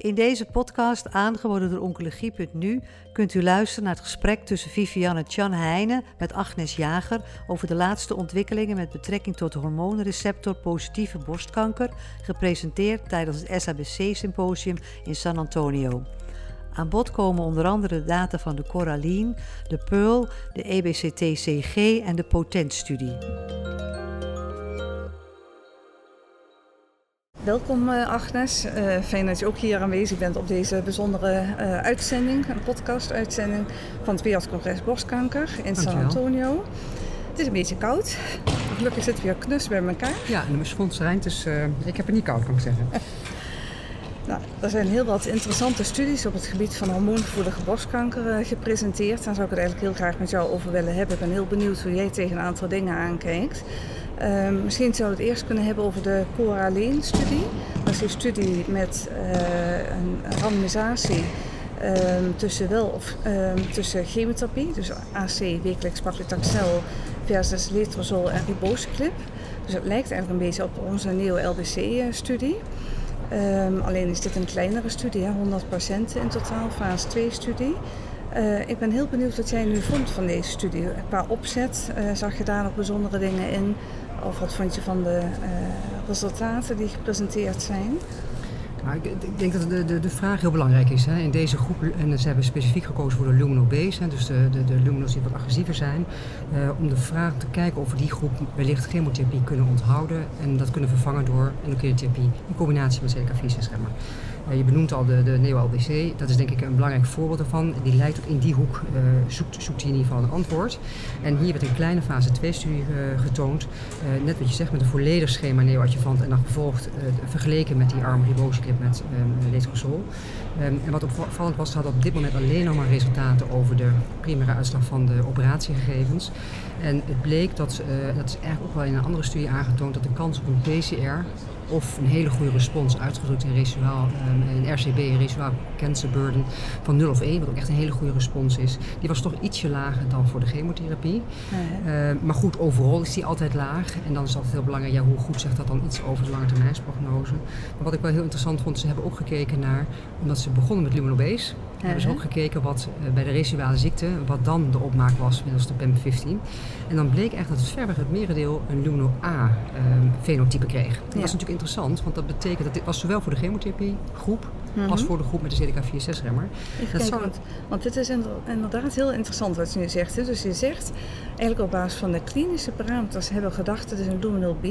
In deze podcast, aangeboden door Oncologie.nu, kunt u luisteren naar het gesprek tussen Vivianne Chan Heijnen met Agnes Jager over de laatste ontwikkelingen met betrekking tot de hormoonreceptor positieve borstkanker, gepresenteerd tijdens het SABC-symposium in San Antonio. Aan bod komen onder andere de data van de Coraline, de Pearl, de EBCT-CG en de Potent-studie. Welkom uh, Agnes. Uh, fijn dat je ook hier aanwezig bent op deze bijzondere uh, uitzending, een podcast-uitzending van het Wereldcongres Borstkanker in San Antonio. Het is een beetje koud. Gelukkig zitten we weer knus bij elkaar. Ja, en de sponsor dus ik heb het niet koud, kan ik zeggen. Nou, er zijn heel wat interessante studies op het gebied van hormoongevoelige borstkanker gepresenteerd. Daar zou ik het eigenlijk heel graag met jou over willen hebben. Ik ben heel benieuwd hoe jij tegen een aantal dingen aankijkt. Uh, misschien zouden we het eerst kunnen hebben over de Coraline-studie. Dat is een studie met uh, een randomisatie uh, tussen, wel of, tussen chemotherapie, dus AC, wekelijks paclitaxel, versus letrozol en ribociclib. Dus het lijkt eigenlijk een beetje op onze neo-LBC-studie. Um, alleen is dit een kleinere studie, hè? 100 patiënten in totaal, fase 2-studie. Uh, ik ben heel benieuwd wat jij nu vond van deze studie. Qua opzet, uh, zag je daar nog bijzondere dingen in? Of wat vond je van de uh, resultaten die gepresenteerd zijn? Nou, ik, denk dat de, de, de, vraag heel belangrijk is. Hè. In deze groep, en ze hebben specifiek gekozen voor de luminobase, dus de, de, de lumino's die wat agressiever zijn, uh, om de vraag te kijken of we die groep wellicht chemotherapie kunnen onthouden en dat kunnen vervangen door endocrinotherapie in combinatie met CDK4-6-remmer. Uh, je benoemt al de, de neo-LBC, dat is denk ik een belangrijk voorbeeld daarvan. Die lijkt ook in die hoek, uh, zoekt, zoekt hij in ieder geval een antwoord. En hier werd een kleine fase 2-studie getoond, net wat je zegt, met een volledig schema neoadjuvant en dan gevolgd, vergeleken met die arm ribociclib met um, letrozol. Um, en wat opvallend was, had op dit moment alleen nog maar resultaten over de primaire uitslag van de operatiegegevens. En het bleek dat, dat is eigenlijk ook wel in een andere studie aangetoond, dat de kans op een PCR of een hele goede respons uitgedrukt in residuaal, um, in RCB, in residuaal cancer burden van 0 of 1, wat ook echt een hele goede respons is. Die was toch ietsje lager dan voor de chemotherapie. Ja, uh, maar goed, overal is die altijd laag. En dan is het altijd heel belangrijk, ja, hoe goed zegt dat dan iets over de langetermijnsprognose. Maar wat ik wel heel interessant vond, ze hebben ook gekeken naar, omdat ze begonnen met luminobase, ja, hebben ze ook gekeken wat uh, bij de residuale ziekte, wat dan de opmaak was middels de PEM15. En dan bleek echt dat het verreweg het merendeel een lumino A um, fenotype kreeg. Dat was natuurlijk interessant, want dat betekent dat dit was zowel voor de chemotherapie groep mm -hmm. als voor de groep met de CDK4-6-remmer. Zou... Want dit is inderdaad heel interessant wat je nu zegt. Hè? Dus je zegt eigenlijk op basis van de klinische parameters hebben we gedacht dat het een luminal B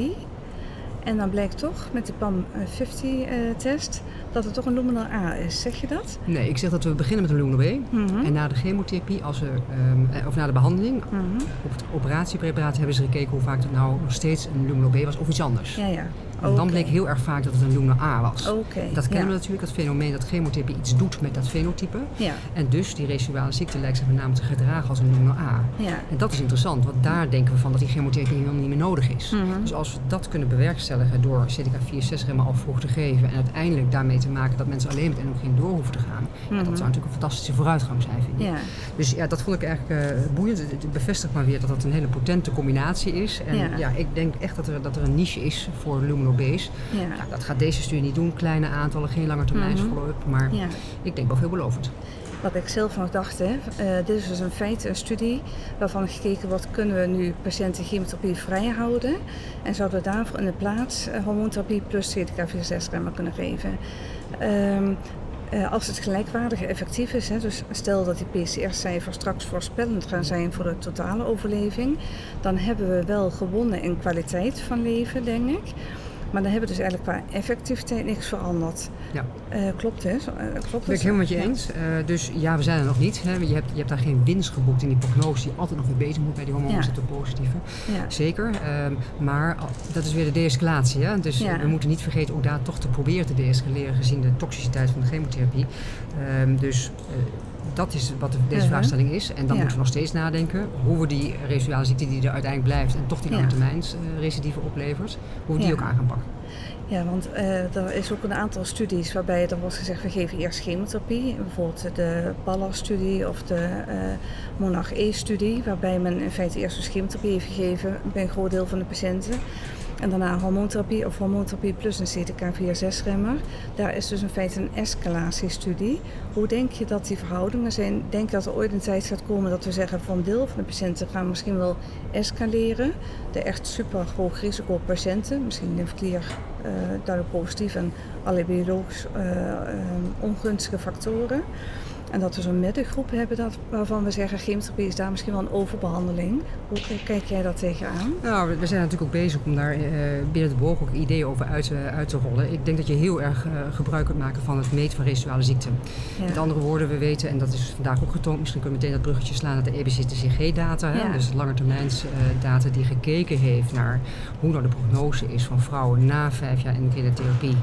en dan blijkt toch met de PAM50-test dat het toch een luminal A is. Zeg je dat? Nee, ik zeg dat we beginnen met een luminal B. Mm -hmm. En na de chemotherapie, als we, um, of na de behandeling, mm -hmm. op het operatiepreparaat hebben ze gekeken hoe vaak het nou nog steeds een luminal B was of iets anders. Ja, ja. En dan bleek heel erg vaak dat het een luminal A was. Okay, dat kennen ja. we natuurlijk, dat fenomeen dat chemotherapie iets doet met dat fenotype. Ja. En dus die residuale ziekte lijkt zich met name te gedragen als een luminal A. Ja. En dat is interessant, want daar denken we van dat die chemotherapie helemaal niet meer nodig is. Mm -hmm. Dus als we dat kunnen bewerkstelligen door CDK4-6-remmen al vroeg te geven en uiteindelijk daarmee te maken dat mensen alleen met endocrin door hoeven te gaan, mm -hmm. dat zou natuurlijk een fantastische vooruitgang zijn, vind ik. Dus ja, dat vond ik eigenlijk uh, boeiend. Het bevestigt maar weer dat dat een hele potente combinatie is. En ja, ja ik denk echt dat er, dat er een niche is voor luminobase. Ja. Ja, dat gaat deze studie niet doen, kleine aantallen, geen langetermijnsfollow-up, mm -hmm. maar ja. ik denk wel veelbelovend. Wat ik zelf nog dacht, hè, uh, dit is dus in feite een studie waarvan gekeken wordt, kunnen we nu patiënten chemotherapie vrijhouden en zouden we daarvoor in de plaats uh, hormoontherapie plus CDK4-6-remmer kunnen geven. Um, uh, als het gelijkwaardig effectief is, hè, dus stel dat die PCR-cijfers straks voorspellend gaan zijn voor de totale overleving, dan hebben we wel gewonnen in kwaliteit van leven, denk ik. Maar dan hebben we dus eigenlijk qua effectiviteit niks veranderd. Ja. Uh, klopt, hè? Uh, klopt ben ik helemaal met je eens. Uh, dus ja, we zijn er nog niet. Hè. Je, hebt, je hebt daar geen winst geboekt in die prognose die altijd nog weer beter moet bij die hormoonreceptor-positieve. Ja. Zeker. Um, maar dat is weer de de-escalatie. Hè. Dus ja. we moeten niet vergeten ook daar toch te proberen te de-escaleren gezien de toxiciteit van de chemotherapie. Um, dus dat is wat deze uh -huh. vraagstelling is. En dan ja. moeten we nog steeds nadenken hoe we die residuale ziekte die er uiteindelijk blijft en toch die lange termijn uh, recidieven oplevert, hoe we die ook aan gaan pakken. Ja, want uh, er is ook een aantal studies waarbij er wordt gezegd we geven eerst chemotherapie. Bijvoorbeeld de Ballas-studie of de uh, Monarch E-studie, waarbij men in feite eerst dus chemotherapie heeft gegeven bij een groot deel van de patiënten. En daarna hormoontherapie of hormoontherapie plus een CDK4-6-remmer. Daar is dus in feite een escalatiestudie. Hoe denk je dat die verhoudingen zijn? Denk je dat er ooit een tijd gaat komen dat we zeggen van deel van de patiënten gaan misschien wel escaleren. De echt super hoog risico patiënten, misschien lymfeklier uh, duidelijk positief en allerlei biologisch uh, ongunstige factoren. En dat we zo'n middengroep hebben dat, waarvan we zeggen chemotherapie is daar misschien wel een overbehandeling. Hoe kijk jij dat tegenaan? Nou, we zijn natuurlijk ook bezig om daar uh, binnen de boog ook ideeën over uit, uh, uit, te rollen. Ik denk dat je heel erg uh, gebruik kunt maken van het meten van residuale ziekten. Ja. Met andere woorden, we weten, en dat is vandaag ook getoond, misschien kunnen we meteen dat bruggetje slaan naar de EBCTCG-data. Ja. Dus langetermijnsdata die gekeken heeft naar hoe nou de prognose is van vrouwen na vijf jaar endocrine therapie.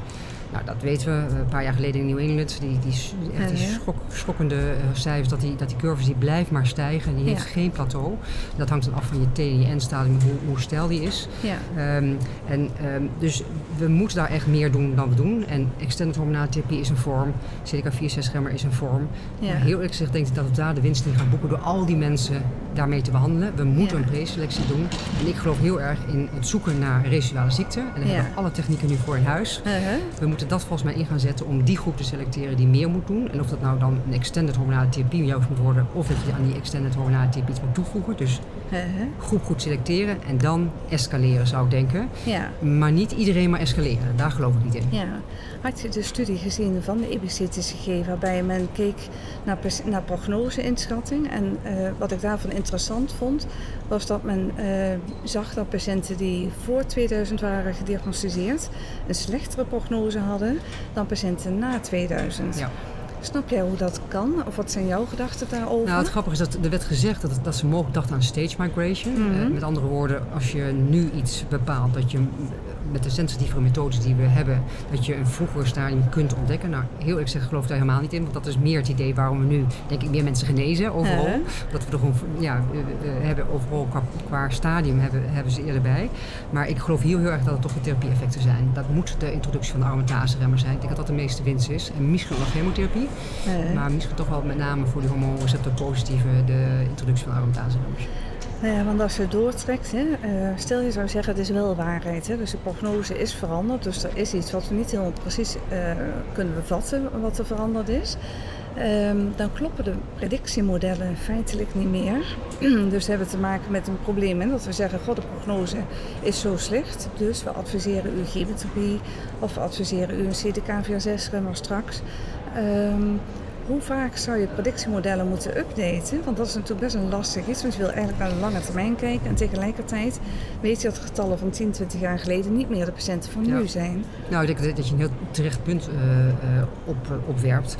Nou, dat weten we. Een paar jaar geleden in New England, die, die, echt die schok, schokkende uh, cijfers, dat die, dat die curves die blijft maar stijgen en die heeft geen plateau. Dat hangt dan af van je T en je N-stadium, hoe, hoe stijl die is. Ja. Um, en, um, dus we moeten daar echt meer doen dan we doen. En extended hormonale therapie is een vorm, CDK4-6-remmer is een vorm. Ja. Maar heel eerlijk gezegd denk ik dat we daar de winst in gaan boeken door al die mensen daarmee te behandelen. We moeten ja. een preselectie doen. En ik geloof heel erg in het zoeken naar residuale ziekte. En daar hebben we alle technieken nu voor in huis. Uh -huh. We moeten dat volgens mij in gaan zetten om die groep te selecteren die meer moet doen. En of dat nou dan een extended hormonale therapie juist moet worden, of dat je aan die extended hormonale therapie iets moet toevoegen. Dus uh -huh. groep goed selecteren en dan escaleren zou ik denken. Ja. Maar niet iedereen maar escaleren. Daar geloof ik niet in. Ja. Had je de studie gezien van de EBCTCG waarbij men keek naar, naar prognose-inschatting? En uh, wat ik daarvan interessant vond, was dat men uh, zag dat patiënten die voor 2000 waren gediagnosticeerd een slechtere prognose hadden dan patiënten na 2000. Ja. Snap jij hoe dat kan? Of wat zijn jouw gedachten daarover? Nou, het grappige is dat er werd gezegd dat, dat ze mogelijk dachten aan stage migration. Mm -hmm. uh, met andere woorden, als je nu iets bepaalt dat je met de sensitieve methodes die we hebben, dat je een vroeger stadium kunt ontdekken. Nou, heel eerlijk gezegd geloof ik daar helemaal niet in, want dat is meer het idee waarom we nu, denk ik, meer mensen genezen overal. Uh -huh. Dat we er gewoon, ja, hebben overal qua, qua, stadium hebben, hebben ze eerder bij. Maar ik geloof heel, heel erg dat het toch de therapie-effecten zijn. Dat moet de introductie van de aromatase-remmer zijn. Ik denk dat dat de meeste winst is. En misschien nog chemotherapie, uh -huh. maar misschien toch wel met name voor die hormoonreceptor positieve de introductie van aromatase-remmers. Nou ja, want als je doortrekt, uh, stel je zou zeggen het is wel waarheid. Hè, dus de prognose is veranderd. Dus er is iets wat we niet helemaal precies uh, kunnen bevatten wat er veranderd is. Um, dan kloppen de predictiemodellen feitelijk niet meer. dus we hebben te maken met een probleem. Hè, dat we zeggen, god, de prognose is zo slecht. Dus we adviseren u chemotherapie of we adviseren u een CDK4-6-remmer straks. Um, hoe vaak zou je predictiemodellen moeten updaten? Want dat is natuurlijk best een lastig iets, want je wil eigenlijk naar de lange termijn kijken. En tegelijkertijd weet je dat getallen van 10, 20 jaar geleden niet meer de patiënten van ja. nu zijn. Nou, ik denk dat je een heel terecht punt uh, uh, op, opwerpt.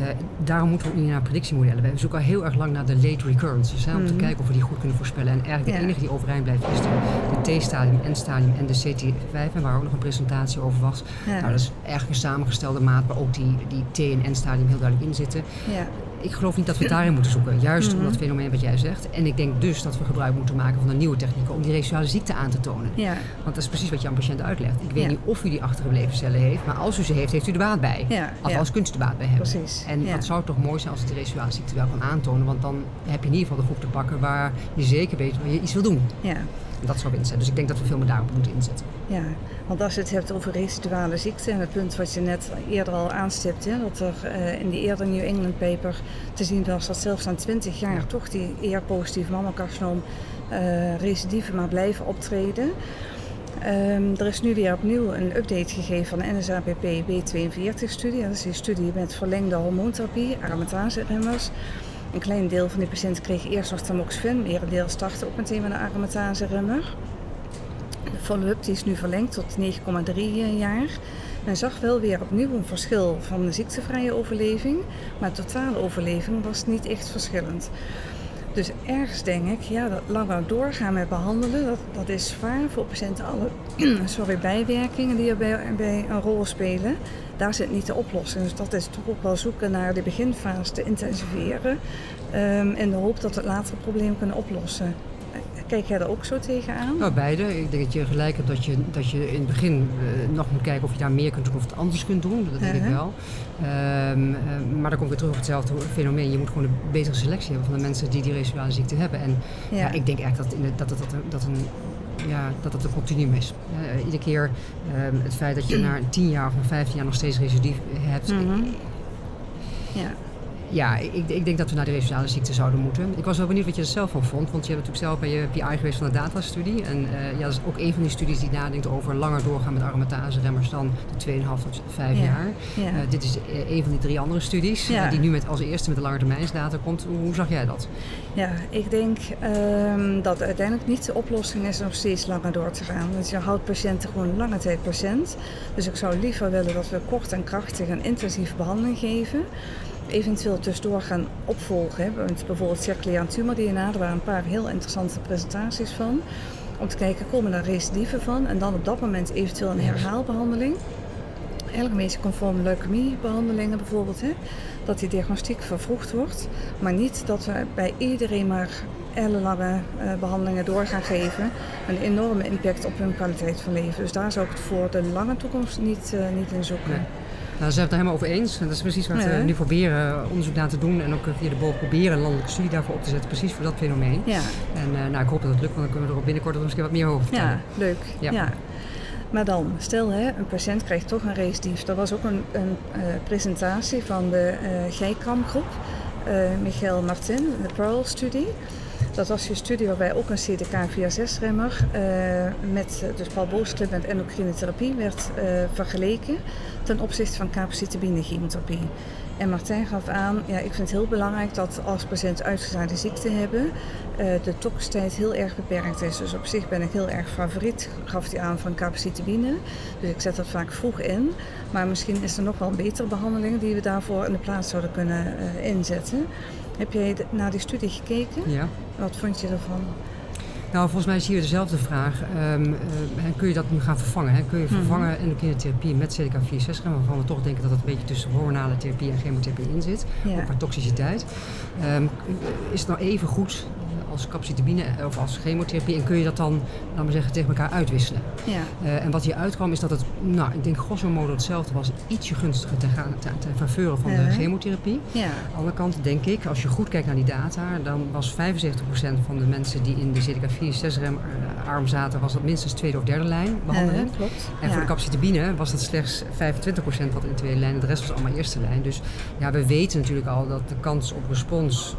Uh, daarom moeten we ook niet naar predictiemodellen. We zoeken al heel erg lang naar de late recurrences. Hè, om mm -hmm. te kijken of we die goed kunnen voorspellen. En eigenlijk de enige die overeind blijft is de, T-stadium, N-stadium en de CT5. En waar ook nog een presentatie over was. Ja. Nou, dat is eigenlijk een samengestelde maat waar ook die, die T- en N-stadium heel duidelijk in zitten. Ja. Ik geloof niet dat we daarin moeten zoeken. Juist mm -hmm. om dat fenomeen wat jij zegt. En ik denk dus dat we gebruik moeten maken van de nieuwe technieken om die residuale ziekte aan te tonen. Ja. Want dat is precies wat je aan een patiënt uitlegt. Ik weet ja. niet of u die achtergebleven cellen heeft, maar als u ze heeft, heeft u er baat bij. Ja. Althans, kunt u er baat bij hebben. Precies. En dat zou toch mooi zijn als het de residuale ziekte wel kan aantonen. Want dan heb je in ieder geval de groep te pakken waar je zeker weet waar je iets wil doen. Ja. Dat zou winst zijn. Dus ik denk dat we veel meer daarop moeten inzetten. Ja, want als je het hebt over residuale ziekte en het punt wat je net eerder al aanstipt, hè, dat er uh, in die eerder New England paper te zien was dat zelfs aan 20 jaar ja. toch die ER-positieve mammocarcinoom uh, maar blijven optreden. Um, er is nu weer opnieuw een update gegeven van de NSAPP B42-studie. Dat is die studie met verlengde hormoontherapie, aromatase-remmers. Een klein deel van die patiënten kreeg eerst nog tamoxifen, merendeel startte ook meteen met een aromatase-remmer. De follow-up is nu verlengd tot 9,3 jaar. Men zag wel weer opnieuw een verschil van de ziektevrije overleving, maar totale overleving was niet echt verschillend. Dus ergens denk ik, ja, dat langer doorgaan met behandelen, dat, dat is zwaar voor patiënten alle sorry, bijwerkingen die erbij bij een rol spelen. Daar zit niet de oplossing. Dus dat is toch ook wel zoeken naar de beginfase te intensiveren. Um, in de hoop dat we het latere probleem kunnen oplossen. Kijk jij er ook zo tegenaan? Nou, beide. Ik denk dat je gelijk hebt dat je, dat je in het begin uh, nog moet kijken of je daar meer kunt doen of het anders kunt doen. Dat denk uh -huh. ik wel. Um, uh, maar dan kom ik weer terug op hetzelfde fenomeen. Je moet gewoon een betere selectie hebben van de mensen die die residuale ziekte hebben. En ja. Ja, ik denk echt dat, in de, dat, dat, dat, dat een ja, dat het een continuum is. iedere keer ehm, het feit dat je na 10 jaar of na 15 jaar nog steeds recidief hebt. Mhm. Ja ja, ik, ik, denk dat we naar de regionale ziekte zouden moeten. Ik was wel benieuwd wat je er zelf van vond, want je hebt natuurlijk zelf bij je PI geweest van de datastudie. En uh, ja, dat is ook een van die studies die nadenkt over langer doorgaan met aromatase-remmers dan de 2,5 tot 5 jaar. Ja. Uh, dit is uh, een van die drie andere studies die nu met, als eerste met de langetermijnsdata komt. Hoe, zag jij dat? Ja, ik denk um, dat uiteindelijk niet de oplossing is om nog steeds langer door te gaan. Want je houdt patiënten gewoon lange tijd patiënt. Dus ik zou liever willen dat we kort en krachtig en intensieve behandeling geven eventueel tussendoor gaan opvolgen. Bijvoorbeeld circulaire tumor-DNA, daar waren een paar heel interessante presentaties van. Om te kijken, komen er recidieven van? En dan op dat moment eventueel een herhaalbehandeling. Eigenlijk een beetje conform leukemiebehandelingen bijvoorbeeld. Hè? Dat die diagnostiek vervroegd wordt. Maar niet dat we bij iedereen maar ellenlange uh, behandelingen door gaan geven. Een enorme impact op hun kwaliteit van leven. Dus daar zou ik het voor de lange toekomst niet, uh, niet in zoeken. Nou, ze zijn het er helemaal over eens. Dat is precies wat we nu proberen onderzoek naar te doen. En ook via de BOV proberen landelijke studie daarvoor op te zetten. Precies voor dat fenomeen. Ja. En uh, nou, ik hoop dat het lukt, want dan kunnen we er ook binnenkort nog eens wat meer over vertellen. Ja, leuk. Ja. Maar dan, stel hè, een patiënt krijgt toch een recidief. Er was ook een, een uh, presentatie van de uh, Gijkram-groep. Michael Martin, de Pearl-studie. Dat was je studie waarbij ook een CDK4-6-remmer uh, met dus Paul Boosklip en endocrine therapie werd uh, vergeleken ten opzichte van capecitabine chemotherapie. En Martijn gaf aan, ja, ik vind het heel belangrijk dat als patiënten uitgezaaide ziekte hebben, de toxiteit heel erg beperkt is. Dus op zich ben ik heel erg favoriet, gaf hij aan, van capecitabine. Dus ik zet dat vaak vroeg in. Maar misschien is er nog wel een betere behandeling die we daarvoor in de plaats zouden kunnen inzetten. Heb jij naar die studie gekeken? Ja. Wat vond je ervan? Nou, volgens mij is hier dezelfde vraag. Um, uh, kun je dat nu gaan vervangen? Hè? Kun je mhm. vervangen mm -hmm. endocrine therapie met CDK4-6 waarvan we toch denken dat het een beetje tussen hormonale therapie en chemotherapie in zit, ja. qua toxiciteit. Um, is het nou even goed als capecitabine of als chemotherapie. En kun je dat dan, laten we zeggen, tegen elkaar uitwisselen. Ja. Uh, en wat hier uitkwam is dat het, nou, ik denk grosso modo hetzelfde was. Ietsje gunstiger ten, ten, ten faveur van de chemotherapie. Ja. Aan de andere kant denk ik, als je goed kijkt naar die data, dan was 75% van de mensen die in de CDK4-6-rem arm zaten, was dat minstens tweede of derde lijn behandeling. Klopt. En voor de capecitabine was dat slechts 25% wat in de tweede lijn en de rest was allemaal eerste lijn. Dus ja, we weten natuurlijk al dat de kans op respons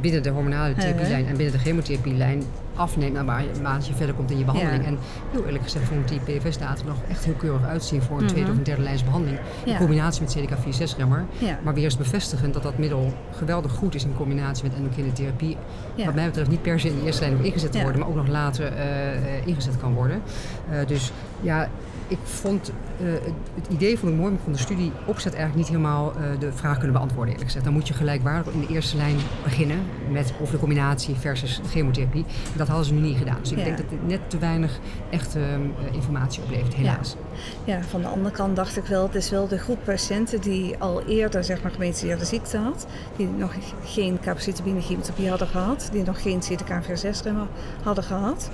binnen de hormonale therapielijn en binnen de chemotherapielijn afneemt naarmate je verder komt in je behandeling. En heel eerlijk gezegd vond die PFS-data nog echt heel keurig uitzien voor een tweede mhm. of een derde lijns behandeling. In combinatie met CDK4-6-remmer. Maar weer eens bevestigen dat dat middel geweldig goed is in combinatie met endocrine therapie. Wat mij betreft niet per se in de eerste lijn ingezet te worden, maar ook nog later uh, ingezet kan worden. Uh, dus ja, ik vond uh, het, idee vond ik mooi, maar van de studie opzet eigenlijk niet helemaal uh, de vraag kunnen beantwoorden. Eerlijk gezegd. Dan moet je gelijkwaardig in de eerste lijn beginnen met of de combinatie versus chemotherapie. Dat hadden ze nu niet gedaan. Dus ik ja. denk dat dit net te weinig echte uh, informatie oplevert, helaas. Ja. ja. van de andere kant dacht ik wel, het is wel de groep patiënten die al eerder zeg maar gemetiseerde ziekte had, die nog geen capecitabine chemotherapie hadden gehad, die nog geen CDK4-6-remmer hadden gehad.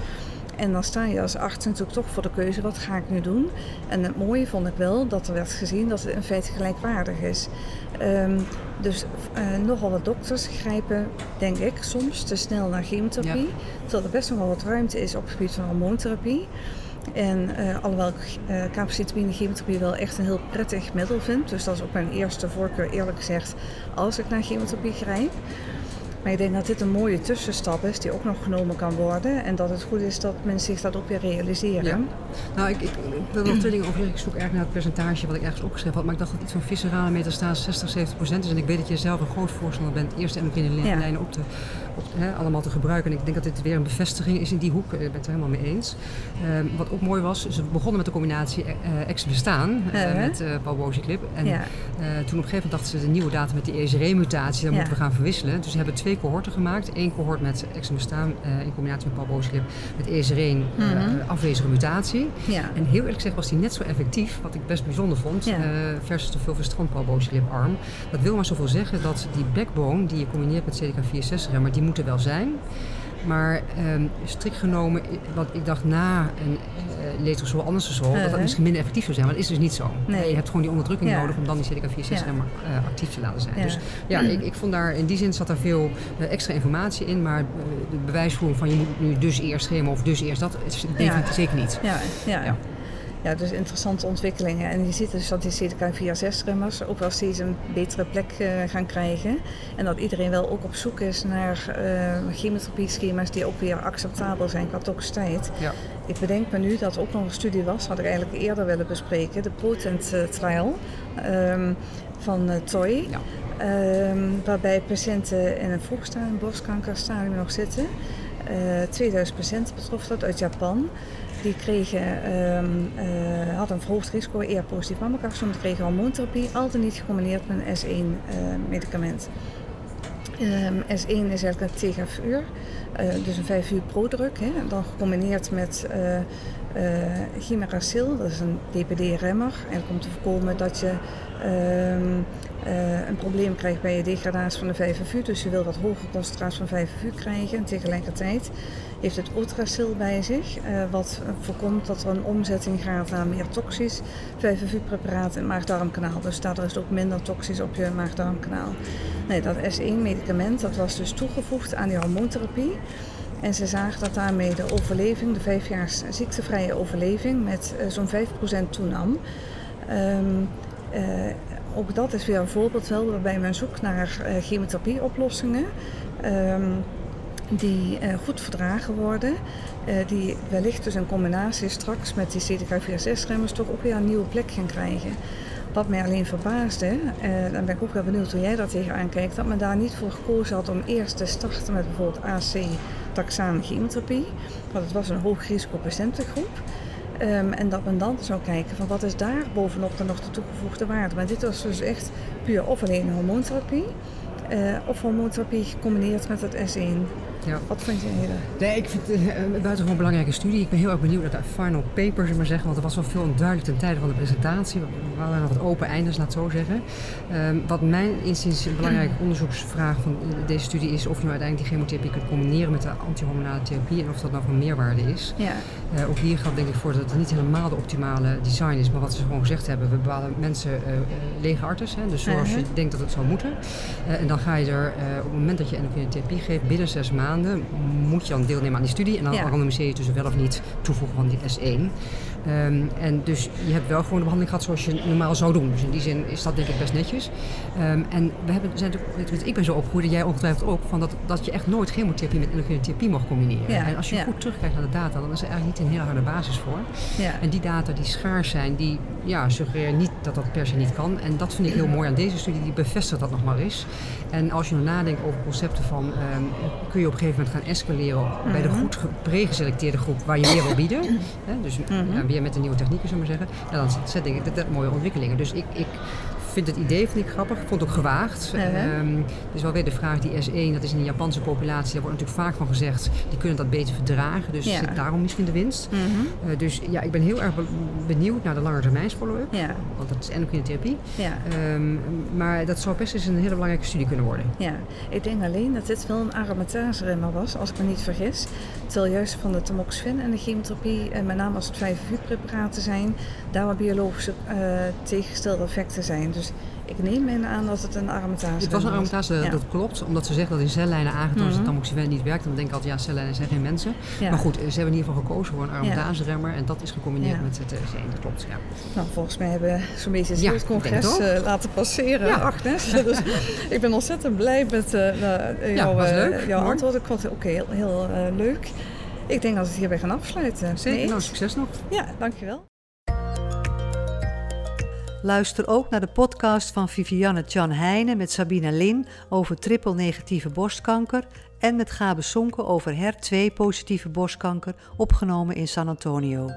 En dan sta je als arts natuurlijk toch voor de keuze, wat ga ik nu doen? En het mooie vond ik wel dat er werd gezien dat het in feite gelijkwaardig is. Um, dus uh, nogal wat dokters grijpen, denk ik, soms te snel naar chemotherapie. Ja. Terwijl er best nog wel wat ruimte is op het gebied van hormoontherapie. En uh, alhoewel ik uh, capecitabine chemotherapie wel echt een heel prettig middel vind. Dus dat is ook mijn eerste voorkeur eerlijk gezegd als ik naar chemotherapie grijp. Maar ik denk dat dit een mooie tussenstap is die ook nog genomen kan worden. En dat het goed is dat mensen zich dat ook weer realiseren. Ja. Nou, ik, ik, ik, wil nog twee dingen over Ik zoek eigenlijk naar het percentage wat ik ergens opgeschreven had. Maar ik dacht dat iets van viscerale metastase 60, 70 procent is. En ik weet dat je zelf een groot voorstander bent. Eerst en in de lijnen op te, hè, allemaal te gebruiken. En ik denk dat dit weer een bevestiging is in die hoek. Ik ben het er helemaal mee eens. Um, wat ook mooi was, ze begonnen met de combinatie uh, ex bestaan uh, uh, met uh, Paul. En ja. toen op een gegeven moment dachten ze de nieuwe data met die ESRE-mutatie, daar ja. moeten we gaan verwisselen. Dus ze hebben twee cohorten gemaakt. Eén cohort met exemestaan uh, in combinatie met palboosklip met ESR1 mm -hmm. uh, afwezige mutatie. Ja. En heel eerlijk gezegd was die net zo effectief, wat ik best bijzonder vond, versus de fulvestrant arm. Dat wil maar zoveel zeggen dat die backbone die je combineert met CDK4-6-remmer, die moeten wel zijn. Maar um, strikt genomen, wat ik dacht na een uh, letrosol andersosol, uh -huh. dat dat misschien minder effectief zou zijn. Maar dat is dus niet zo. Nee. Je hebt gewoon die onderdrukking Ja. nodig om dan die CDK4-6 Ja. remmer uh, actief te laten zijn. Ja. Dus ja, ik, ik vond daar in die zin zat er veel uh, extra informatie in. Maar de bewijsvoering van je moet nu dus eerst remmen of dus eerst dat, is definitief zeker niet. Ja, ja. Ja. dus interessante ontwikkelingen. En je ziet dus dat die CDK4-6-remmers ook wel steeds een betere plek uh, gaan krijgen. En dat iedereen wel ook op zoek is naar uh, chemotherapie-schema's die ook weer acceptabel zijn qua toxiteit. Ja. Ik bedenk me nu dat er ook nog een studie was, had ik eigenlijk eerder willen bespreken, de Potent uh, Trial um, van Toy. Ja. Um, waarbij patiënten in een vroegstadium borstkankerstadium nog zitten. 2000 patiënten betrof dat uit Japan. Die kregen, um, uh, hadden een verhoogd risico, eer positief mammocarcinoom. Die kregen hormoontherapie, altijd niet gecombineerd met een S1-medicament. Uh, um, S1 is eigenlijk een TGF-uur, uh, dus een 5 uur prodruk. Hè, dan gecombineerd met uh, chimeracil, dat is een DPD-remmer. En om te voorkomen dat je um, een probleem krijgt bij je degradatie van de 5FU. Dus je wil wat hogere concentratie van 5FU krijgen. En tegelijkertijd heeft het Ultracil bij zich, uh, wat voorkomt dat er een omzetting gaat naar meer toxisch 5FU-preparaat in het maag-darmkanaal. Dus daardoor is het ook minder toxisch op je maag-darmkanaal. Nee, dat S1-medicament dat was dus toegevoegd aan die hormoontherapie. En ze zagen dat daarmee de overleving, de vijfjaars ziektevrije overleving, met uh, zo'n 5% toenam. Uh, ook dat is weer een voorbeeld wel waarbij men zoekt naar uh, chemotherapieoplossingen. Um, die uh, goed verdragen worden, die wellicht dus in combinatie straks met die CDK4-6-remmers toch ook weer een nieuwe plek gaan krijgen. Wat mij alleen verbaasde, uh, dan ben ik ook wel benieuwd hoe jij daar tegenaan kijkt, dat men daar niet voor gekozen had om eerst te starten met bijvoorbeeld AC-taxane chemotherapie, want het was een hoog risico patiëntengroep. Um, en dat men dan zou kijken van wat is daar bovenop nog de toegevoegde waarde. Maar dit was dus echt puur of alleen hormoontherapie uh, of hormoontherapie gecombineerd met het S1. Ja. Wat vind je hier? Nee, ik vind het een buitengewoon belangrijke studie. Ik ben heel erg benieuwd naar de final paper, maar zeggen, want er was wel veel onduidelijk ten tijde van de presentatie. We hadden nog wat open eindes, laat het zo zeggen. Um, wat mijn inziens een belangrijke onderzoeksvraag van deze studie is of je nou uiteindelijk die chemotherapie kunt combineren met de antihormonale therapie en of dat nou van meerwaarde is. Ja. Uh, ook hier geldt denk ik voor dat het niet helemaal de optimale design is, maar wat ze gewoon gezegd hebben, we bepalen mensen uh, lege artes, hè, dus zoals Uh-huh. je denkt dat het zou moeten. en dan ga je er op het moment dat je endocrine therapie geeft, binnen zes maanden moet je dan deelnemen aan die studie en dan Ja. randomiseer je tussen wel of niet toevoegen van die S1. Um, en dus je hebt wel gewoon de behandeling gehad zoals je normaal zou doen. Dus in die zin is dat denk ik best netjes. Um, en we hebben, zijn ik ben zo opgegroeid, en jij ongetwijfeld ook, van dat, dat je echt nooit chemotherapie met endocrine therapie mag combineren. Ja. En als je Ja. goed terugkijkt naar de data, dan is er eigenlijk niet een hele harde basis voor. Ja. En die data die schaars zijn, die ja, suggereren niet dat dat per se niet kan. En dat vind ik heel mooi aan deze studie, die bevestigt dat nog maar eens. En als je nog nadenkt over concepten van, um, kun je op een gegeven moment gaan escaleren Mhm. bij de goed pre-geselecteerde groep waar je meer wil bieden. Hè? Dus Mhm. ja, weer met de nieuwe technieken, zullen we maar zeggen. Ja, dan zet ik dat, dat mooie ontwikkelingen. Dus ik, ik vind het idee vind ik grappig. Ik vond het ook gewaagd. Uh-huh. Um, dus wel weer de vraag, die S1, dat is in de Japanse populatie, daar wordt natuurlijk vaak van gezegd, die kunnen dat beter verdragen. Dus Ja. zit daarom misschien de winst. Mhm. Uh, dus ja, ik ben heel erg be- benieuwd naar de langetermijns follow-up. Ja. Want dat is endocrine therapie. Ja. Um, maar dat zou best eens een hele belangrijke studie kunnen worden. Ja, ik denk alleen dat dit wel een aromatase-remmer was, als ik me niet vergis. Terwijl juist van de tamoxifen en de chemotherapie, en met name als het 5-U-preparaten zijn, daar waar biologische uh, tegengestelde effecten zijn. Dus ik neem in aan dat het een aromatase Het was een aromatase, ja. dat klopt. Omdat ze zeggen dat in cellijnen aangetoond is Mhm. dat tamoxifen niet werkt. Dan denk ik altijd, ja, cellijnen zijn geen mensen. Ja. Maar goed, ze hebben in ieder geval gekozen voor een aromatase-remmer. En dat is gecombineerd Ja. met het uh, dat klopt, ja. Nou, volgens mij hebben we zo'n beetje het Ja, congres uh, laten passeren, Ja. Agnes. dus ik ben ontzettend blij met uh, jouw, uh, leuk. jouw antwoord. Ik vond het ook heel, heel uh, leuk. Ik denk dat we het hierbij gaan afsluiten. Zeker, Nee nou, succes nog. Ja, dankjewel. Luister ook naar de podcast van Vivianne Jan Heijnen met Sabina Lin over triple-negatieve borstkanker en met Gabe Sonke over HER2-positieve borstkanker, opgenomen in San Antonio.